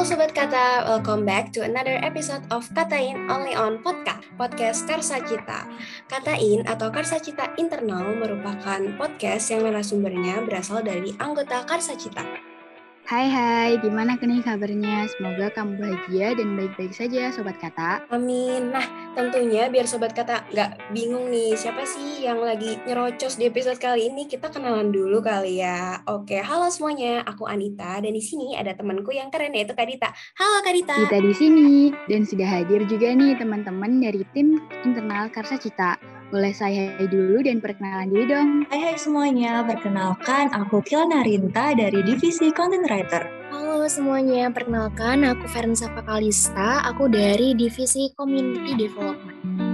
Halo Sobat Kata, welcome back to another episode of Katain Only on Podcast, podcast Karsa Cita. Katain atau Karsa Cita Internal merupakan podcast yang narasumbernya berasal dari anggota Karsa Cita. Hai hai, gimana nih kabarnya? Semoga kamu bahagia dan baik-baik saja Sobat Kata. Amin. Nah, tentunya biar Sobat Kata nggak bingung nih, siapa sih yang lagi nyerocos di episode kali ini? Kita kenalan dulu kali ya. Oke, halo semuanya. Aku Anita dan di sini ada temanku yang keren yaitu Kak Dita. Halo Kak Dita. Kita di sini dan sudah hadir juga nih teman-teman dari tim internal Karsa Cita. Boleh saya hai dulu dan perkenalan diri dong. Hai hai semuanya, perkenalkan aku Kilana Rinta dari Divisi Content Writer. Halo semuanya, perkenalkan aku Ferensa Pakalista, aku dari Divisi Community Development.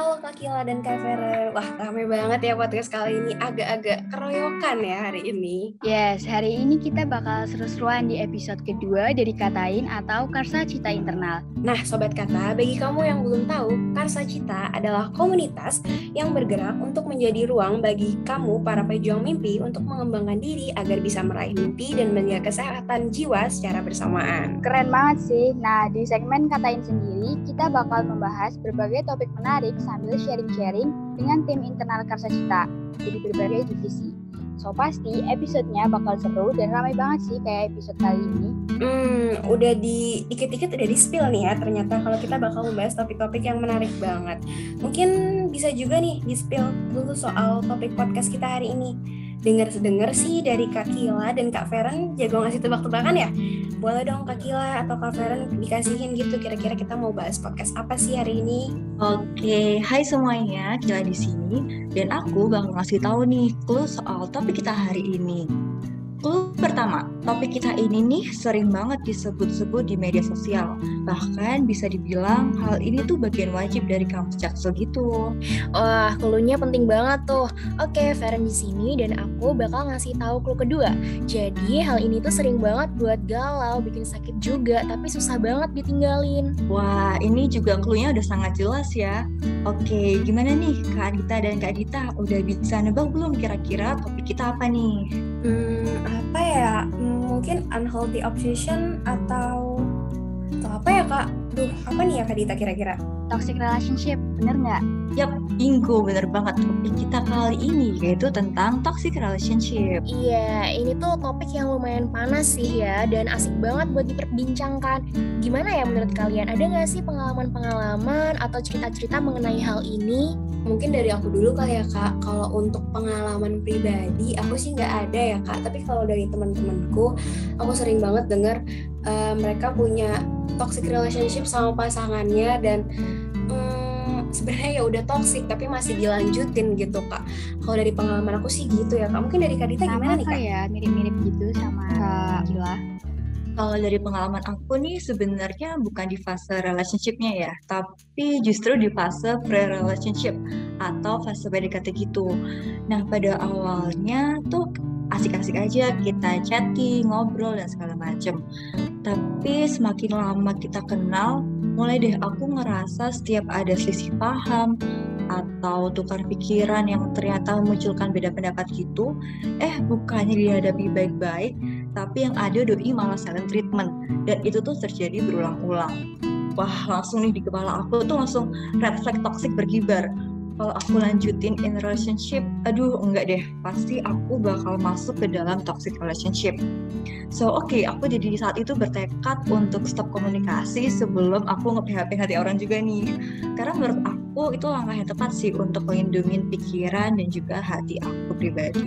Kak Kila dan Kak Vera. Wah, rame banget ya podcast kali ini. Agak-agak keroyokan ya hari ini. Yes, hari ini kita bakal seru-seruan di episode kedua dari Katain atau Karsa Cita Internal. Nah, Sobat Kata, bagi kamu yang belum tahu, Karsa Cita adalah komunitas yang bergerak untuk menjadi ruang bagi kamu, para pejuang mimpi, untuk mengembangkan diri agar bisa meraih mimpi dan menjaga kesehatan jiwa secara bersamaan. Keren banget sih. Nah, di segmen Katain sendiri, kita bakal membahas berbagai topik menarik sambil sharing-sharing dengan tim internal Karsa Cita jadi berbagai divisi. So pasti episodenya bakal seru dan ramai banget sih kayak episode kali ini. Hmm, udah di dikit-dikit udah di spill nih ya ternyata kalau kita bakal membahas topik-topik yang menarik banget. Mungkin bisa juga nih di spill dulu soal topik podcast kita hari ini dengar-dengar sih dari Kak Kila dan Kak Feren jago ngasih tebak-tebakan ya. Boleh dong Kak Kila atau Kak Feren dikasihin gitu kira-kira kita mau bahas podcast apa sih hari ini? Oke, hai semuanya, Kila di sini dan aku bakal ngasih tahu nih clue soal topik kita hari ini. Clue pertama, topik kita ini nih sering banget disebut-sebut di media sosial. Bahkan bisa dibilang hal ini tuh bagian wajib dari kampus Jaksel gitu. Wah, clue-nya penting banget tuh. Oke, Feren di sini dan aku bakal ngasih tahu clue kedua. Jadi, hal ini tuh sering banget buat galau, bikin sakit juga, tapi susah banget ditinggalin. Wah, ini juga clue-nya udah sangat jelas ya. Oke, gimana nih Kak Adita dan Kak Dita? Udah bisa nebak belum kira-kira topik kita apa nih? Hmm, apa ya mungkin unhealthy obsession atau atau apa ya kak duh apa nih ya kak Dita kira-kira toxic relationship bener nggak Yap, bingo bener banget topik kita kali ini yaitu tentang toxic relationship. Iya, ini tuh topik yang lumayan panas sih ya dan asik banget buat diperbincangkan. Gimana ya menurut kalian? Ada nggak sih pengalaman-pengalaman atau cerita-cerita mengenai hal ini? Mungkin dari aku dulu kali ya kak. Kalau untuk pengalaman pribadi, aku sih nggak ada ya kak. Tapi kalau dari teman-temanku, aku sering banget dengar uh, mereka punya toxic relationship sama pasangannya dan sebenarnya ya udah toxic tapi masih dilanjutin gitu kak. Kalau dari pengalaman aku sih gitu ya kak. Mungkin dari Kadita gimana nih kak ya mirip-mirip gitu sama Kak. Gila kalau dari pengalaman aku nih sebenarnya bukan di fase relationshipnya ya, tapi justru di fase pre-relationship atau fase PDKT gitu. Nah pada awalnya tuh asik-asik aja kita chatting, ngobrol dan segala macem. Tapi semakin lama kita kenal, mulai deh aku ngerasa setiap ada selisih paham atau tukar pikiran yang ternyata memunculkan beda pendapat gitu, eh bukannya dihadapi baik-baik, tapi yang ada doi malah silent treatment. Dan itu tuh terjadi berulang-ulang. Wah langsung nih di kepala aku tuh langsung red flag toxic berkibar kalau aku lanjutin in relationship, aduh enggak deh, pasti aku bakal masuk ke dalam toxic relationship. So oke, okay, aku jadi saat itu bertekad untuk stop komunikasi sebelum aku nge-PHP hati orang juga nih. Karena menurut aku itu langkah yang tepat sih untuk melindungi pikiran dan juga hati aku pribadi.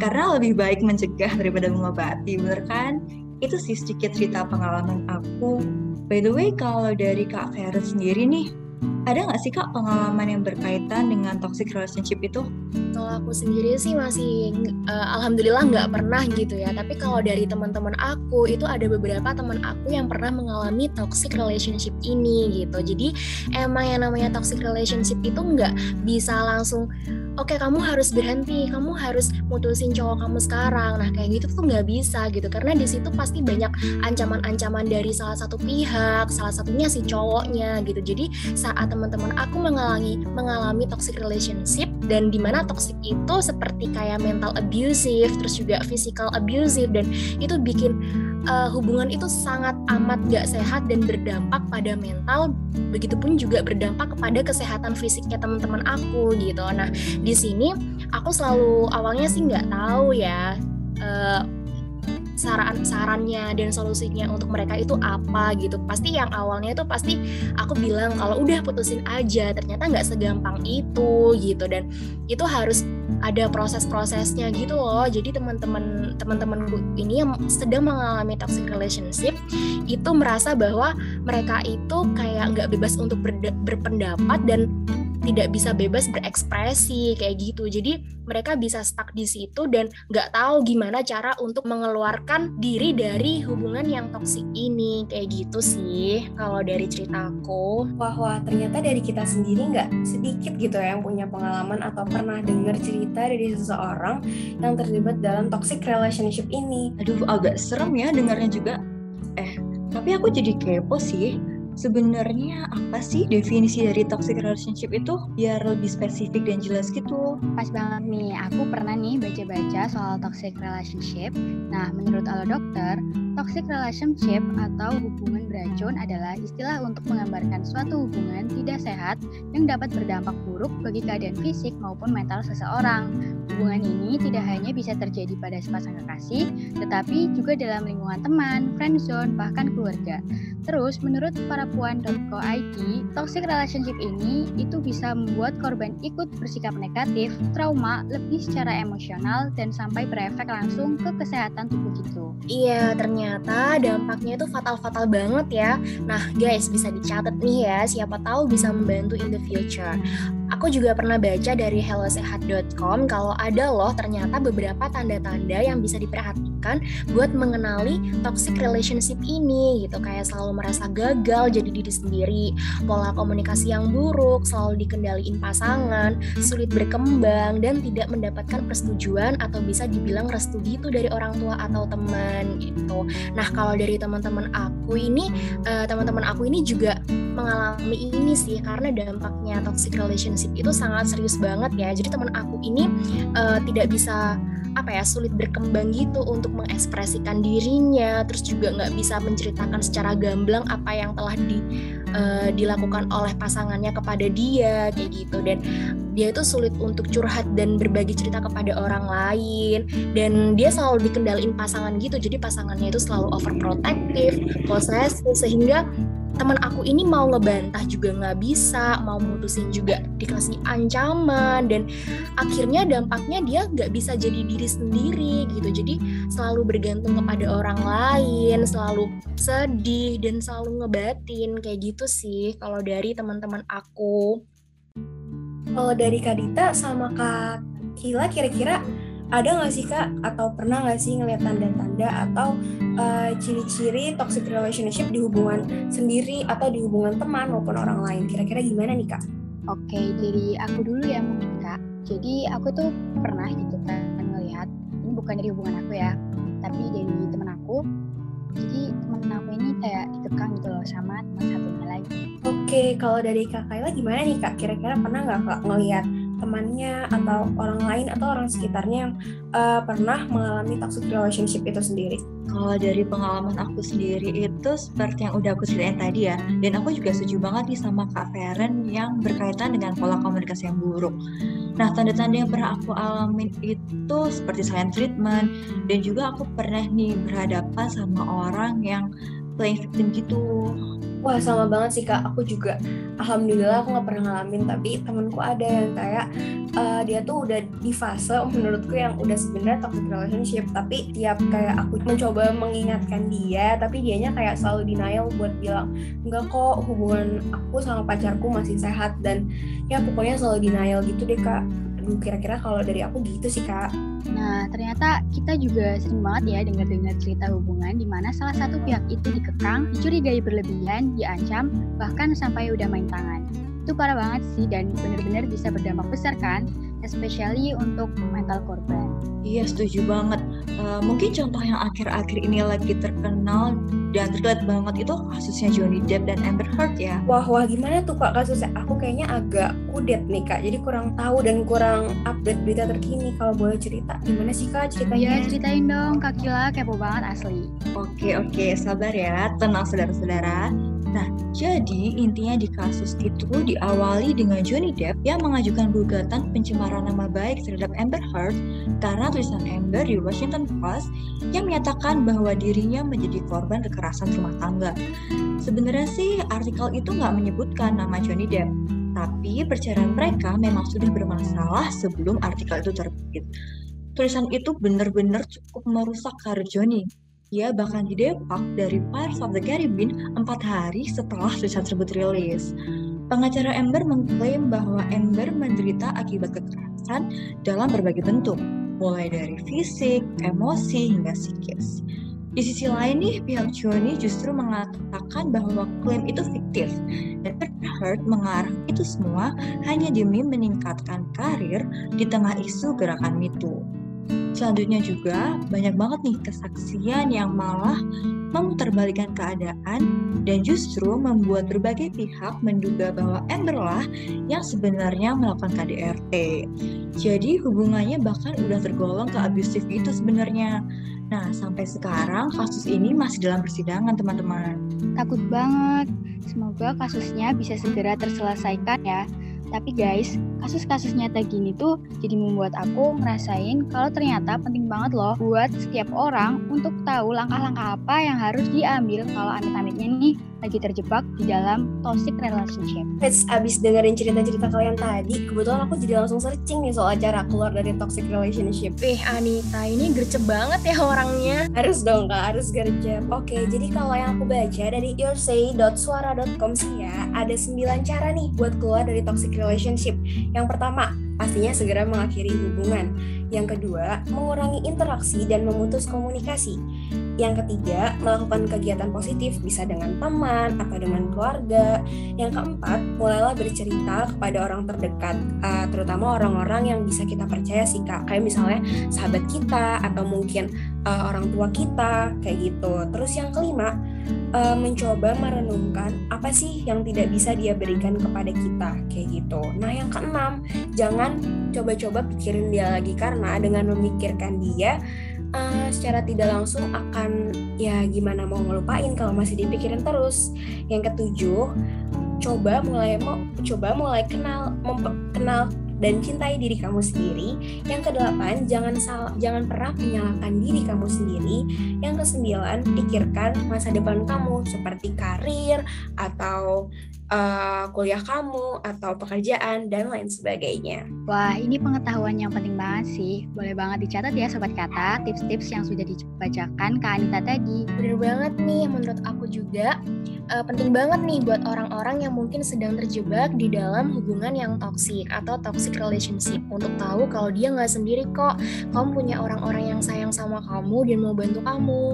Karena lebih baik mencegah daripada mengobati, bener kan? Itu sih sedikit cerita pengalaman aku. By the way, kalau dari Kak Vera sendiri nih, ada nggak sih kak pengalaman yang berkaitan dengan toxic relationship itu? Kalau aku sendiri sih masih uh, alhamdulillah nggak pernah gitu ya. Tapi kalau dari teman-teman aku itu ada beberapa teman aku yang pernah mengalami toxic relationship ini gitu. Jadi emang yang namanya toxic relationship itu nggak bisa langsung oke kamu harus berhenti, kamu harus mutusin cowok kamu sekarang. Nah kayak gitu tuh nggak bisa gitu karena di situ pasti banyak ancaman-ancaman dari salah satu pihak, salah satunya si cowoknya gitu. Jadi saat teman-teman aku mengalami mengalami toxic relationship dan di mana toxic itu seperti kayak mental abusive terus juga physical abusive dan itu bikin uh, hubungan itu sangat amat gak sehat dan berdampak pada mental begitupun juga berdampak kepada kesehatan fisiknya teman-teman aku gitu. Nah di sini aku selalu awalnya sih nggak tahu ya uh, saran sarannya dan solusinya untuk mereka itu apa gitu. Pasti yang awalnya itu pasti aku bilang kalau udah putusin aja ternyata nggak segampang itu gitu. Dan itu harus ada proses-prosesnya gitu loh. Jadi teman-teman teman-temanku ini yang sedang mengalami toxic relationship itu merasa bahwa mereka itu kayak nggak bebas untuk berpendapat dan tidak bisa bebas berekspresi kayak gitu. Jadi mereka bisa stuck di situ dan nggak tahu gimana cara untuk mengeluarkan diri dari hubungan yang toksik ini kayak gitu sih kalau dari ceritaku. Wah wah ternyata dari kita sendiri nggak sedikit gitu ya yang punya pengalaman atau pernah dengar cerita dari seseorang yang terlibat dalam toxic relationship ini. Aduh agak serem ya dengarnya juga. Eh tapi aku jadi kepo sih sebenarnya apa sih definisi dari toxic relationship itu biar lebih spesifik dan jelas gitu. Pas banget nih, aku pernah nih baca-baca soal toxic relationship. Nah, menurut ala dokter, toxic relationship atau hubungan beracun adalah istilah untuk menggambarkan suatu hubungan tidak sehat yang dapat berdampak buruk bagi keadaan fisik maupun mental seseorang. Hubungan ini tidak hanya bisa terjadi pada sepasang kekasih, tetapi juga dalam lingkungan teman, friendzone, bahkan keluarga. Terus, menurut para perempuan.co.id, toxic relationship ini itu bisa membuat korban ikut bersikap negatif, trauma, lebih secara emosional, dan sampai berefek langsung ke kesehatan tubuh gitu. Iya, ternyata dampaknya itu fatal-fatal banget ya. Nah, guys, bisa dicatat nih ya, siapa tahu bisa membantu in the future. Aku juga pernah baca dari hellosehat.com kalau ada loh ternyata beberapa tanda-tanda yang bisa diperhatikan buat mengenali toxic relationship ini gitu kayak selalu merasa gagal jadi diri sendiri, pola komunikasi yang buruk, selalu dikendaliin pasangan, sulit berkembang dan tidak mendapatkan persetujuan atau bisa dibilang restu gitu dari orang tua atau teman gitu. Nah, kalau dari teman-teman aku ini uh, teman-teman aku ini juga mengalami ini sih karena dampaknya toxic relationship itu sangat serius banget ya. Jadi teman aku ini uh, tidak bisa apa ya sulit berkembang gitu untuk mengekspresikan dirinya terus juga nggak bisa menceritakan secara gamblang apa yang telah di, uh, dilakukan oleh pasangannya kepada dia kayak gitu dan dia itu sulit untuk curhat dan berbagi cerita kepada orang lain. Dan dia selalu dikendalin pasangan gitu. Jadi pasangannya itu selalu overprotective posesif sehingga teman aku ini mau ngebantah juga nggak bisa mau mutusin juga dikasih ancaman. Dan akhirnya dampaknya dia nggak bisa jadi diri sendiri gitu. Jadi selalu bergantung kepada orang lain selalu sedih dan selalu ngebatin. Kayak gitu sih kalau dari teman-teman aku kalau dari Kak Dita sama Kak Kila kira-kira ada nggak sih kak atau pernah nggak sih ngeliat tanda-tanda atau uh, ciri-ciri toxic relationship di hubungan sendiri atau di hubungan teman maupun orang lain kira-kira gimana nih kak? Oke dari aku dulu ya mungkin kak. Jadi aku tuh pernah gitu kan ngelihat ini bukan dari hubungan aku ya, tapi dari teman aku. Jadi teman aku ini kayak dikekang gitu loh sama teman satunya lagi. Oke kalau dari kak gimana nih kak? Kira-kira pernah nggak kak ngelihat temannya atau orang lain atau orang sekitarnya yang uh, pernah mengalami toxic relationship itu sendiri? Kalau dari pengalaman aku sendiri itu seperti yang udah aku ceritain tadi ya, dan aku juga setuju banget nih sama Kak Feren yang berkaitan dengan pola komunikasi yang buruk. Nah, tanda-tanda yang pernah aku alamin itu seperti silent treatment, dan juga aku pernah nih berhadapan sama orang yang playing victim gitu Wah sama banget sih kak, aku juga alhamdulillah aku nggak pernah ngalamin tapi temenku ada yang kayak uh, dia tuh udah di fase menurutku yang udah sebenarnya toxic relationship tapi tiap kayak aku mencoba mengingatkan dia tapi dianya kayak selalu denial buat bilang enggak kok hubungan aku sama pacarku masih sehat dan ya pokoknya selalu denial gitu deh kak. Kira-kira kalau dari aku gitu sih kak. Nah, ternyata kita juga sering banget ya dengar-dengar cerita hubungan di mana salah satu pihak itu dikekang, dicurigai berlebihan, diancam, bahkan sampai udah main tangan. Itu parah banget sih dan benar-benar bisa berdampak besar kan, especially untuk mental korban. Iya, setuju banget. Uh, mungkin contoh yang akhir-akhir ini lagi terkenal Dan terlihat banget itu kasusnya Johnny Depp dan Amber Heard ya. Wah, wah gimana tuh kak kasusnya? Aku kayaknya agak kudet nih kak, jadi kurang tahu dan kurang update berita terkini. Kalau boleh cerita, gimana sih kak ceritanya? Iya, ceritain dong, Kak Kila kepo banget asli. Oke, oke, sabar ya. Tenang saudara-saudara. Nah, jadi intinya di kasus itu diawali dengan Johnny Depp yang mengajukan gugatan pencemaran nama baik terhadap Amber Heard karena tulisan Amber di Washington Post yang menyatakan bahwa dirinya menjadi korban kekerasan rumah tangga. Sebenarnya sih artikel itu nggak menyebutkan nama Johnny Depp, tapi perceraian mereka memang sudah bermasalah sebelum artikel itu terbit. Tulisan itu benar-benar cukup merusak karir Johnny ia bahkan didepak dari Pirates of the Caribbean empat hari setelah tulisan tersebut rilis. Pengacara Amber mengklaim bahwa Amber menderita akibat kekerasan dalam berbagai bentuk, mulai dari fisik, emosi, hingga psikis. Di sisi lain nih, pihak Johnny justru mengatakan bahwa klaim itu fiktif dan Heard mengarang itu semua hanya demi meningkatkan karir di tengah isu gerakan MeToo. Selanjutnya juga banyak banget nih kesaksian yang malah memutarbalikkan keadaan dan justru membuat berbagai pihak menduga bahwa Amber lah yang sebenarnya melakukan KDRT. Jadi hubungannya bahkan udah tergolong ke abusif itu sebenarnya. Nah, sampai sekarang kasus ini masih dalam persidangan, teman-teman. Takut banget. Semoga kasusnya bisa segera terselesaikan ya. Tapi guys, kasus-kasus nyata gini tuh jadi membuat aku ngerasain kalau ternyata penting banget loh buat setiap orang untuk tahu langkah-langkah apa yang harus diambil kalau amit-amitnya nih lagi terjebak di dalam toxic relationship. Fits abis dengerin cerita-cerita kalian tadi, kebetulan aku jadi langsung searching nih soal cara keluar dari toxic relationship. Eh Anita ini gercep banget ya orangnya. Harus dong kak, harus gercep. Oke, jadi kalau yang aku baca dari yoursay.suara.com sih ya, ada 9 cara nih buat keluar dari toxic relationship. Yang pertama, pastinya segera mengakhiri hubungan. Yang kedua, mengurangi interaksi dan memutus komunikasi. Yang ketiga, melakukan kegiatan positif bisa dengan teman atau dengan keluarga. Yang keempat, mulailah bercerita kepada orang terdekat, uh, terutama orang-orang yang bisa kita percaya sih kak, kayak misalnya sahabat kita atau mungkin uh, orang tua kita, kayak gitu. Terus yang kelima, uh, mencoba merenungkan apa sih yang tidak bisa dia berikan kepada kita, kayak gitu. Nah yang keenam, jangan coba-coba pikirin dia lagi karena dengan memikirkan dia uh, secara tidak langsung akan ya gimana mau ngelupain kalau masih dipikirin terus. Yang ketujuh, coba mulai mau coba mulai kenal kenal dan cintai diri kamu sendiri. Yang kedelapan, jangan sal jangan pernah menyalahkan diri kamu sendiri. Yang kesembilan, pikirkan masa depan kamu seperti karir atau uh, kuliah kamu atau pekerjaan dan lain sebagainya. Wah, ini pengetahuan yang penting banget sih. Boleh banget dicatat ya sobat kata, tips-tips yang sudah dibacakan Kak Anita tadi. Bener banget nih, menurut aku juga uh, penting banget nih buat orang-orang yang mungkin sedang terjebak di dalam hubungan yang toksik atau toxic relationship untuk tahu kalau dia nggak sendiri kok. Kamu punya orang-orang yang sayang sama kamu dan mau bantu kamu.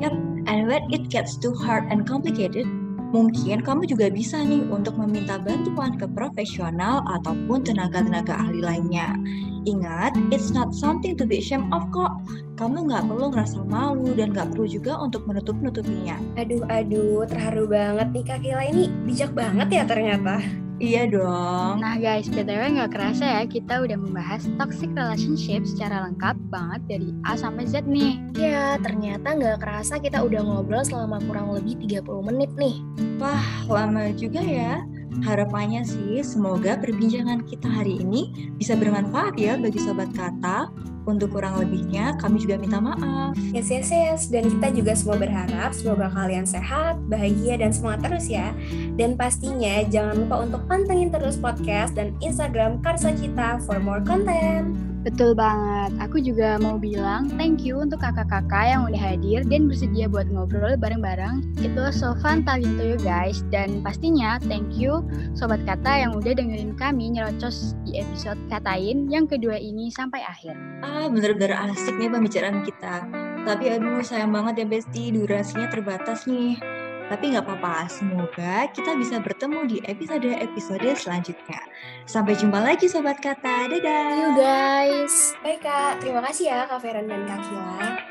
Yep, and when it gets too hard and complicated, Mungkin kamu juga bisa nih untuk meminta bantuan ke profesional ataupun tenaga-tenaga ahli lainnya. Ingat, it's not something to be ashamed of kok. Kamu nggak perlu ngerasa malu dan nggak perlu juga untuk menutup-nutupinya. Aduh, aduh, terharu banget nih Kak Kila ini bijak banget ya ternyata. Iya dong. Nah guys, BTW nggak kerasa ya kita udah membahas toxic relationship secara lengkap banget dari A sampai Z nih. Ya, ternyata nggak kerasa kita udah ngobrol selama kurang lebih 30 menit nih. Wah, lama juga ya. Harapannya sih semoga perbincangan kita hari ini bisa bermanfaat ya bagi sobat kata untuk kurang lebihnya, kami juga minta maaf. Yes, yes, yes. Dan kita juga semua berharap semoga kalian sehat, bahagia, dan semangat terus ya. Dan pastinya jangan lupa untuk pantengin terus podcast dan Instagram Karsa Cita for more content. Betul banget. Aku juga mau bilang thank you untuk kakak-kakak yang udah hadir dan bersedia buat ngobrol bareng-bareng. Itu so fun talking to you guys. Dan pastinya thank you Sobat Kata yang udah dengerin kami nyerocos di episode Katain yang kedua ini sampai akhir. Ah, bener-bener asik nih pembicaraan kita. Tapi aduh sayang banget ya Besti, durasinya terbatas nih. Tapi nggak apa-apa, semoga kita bisa bertemu di episode-episode selanjutnya. Sampai jumpa lagi Sobat Kata, dadah! See you guys! Baik Kak, terima kasih ya Kak Feren dan Kak Kila.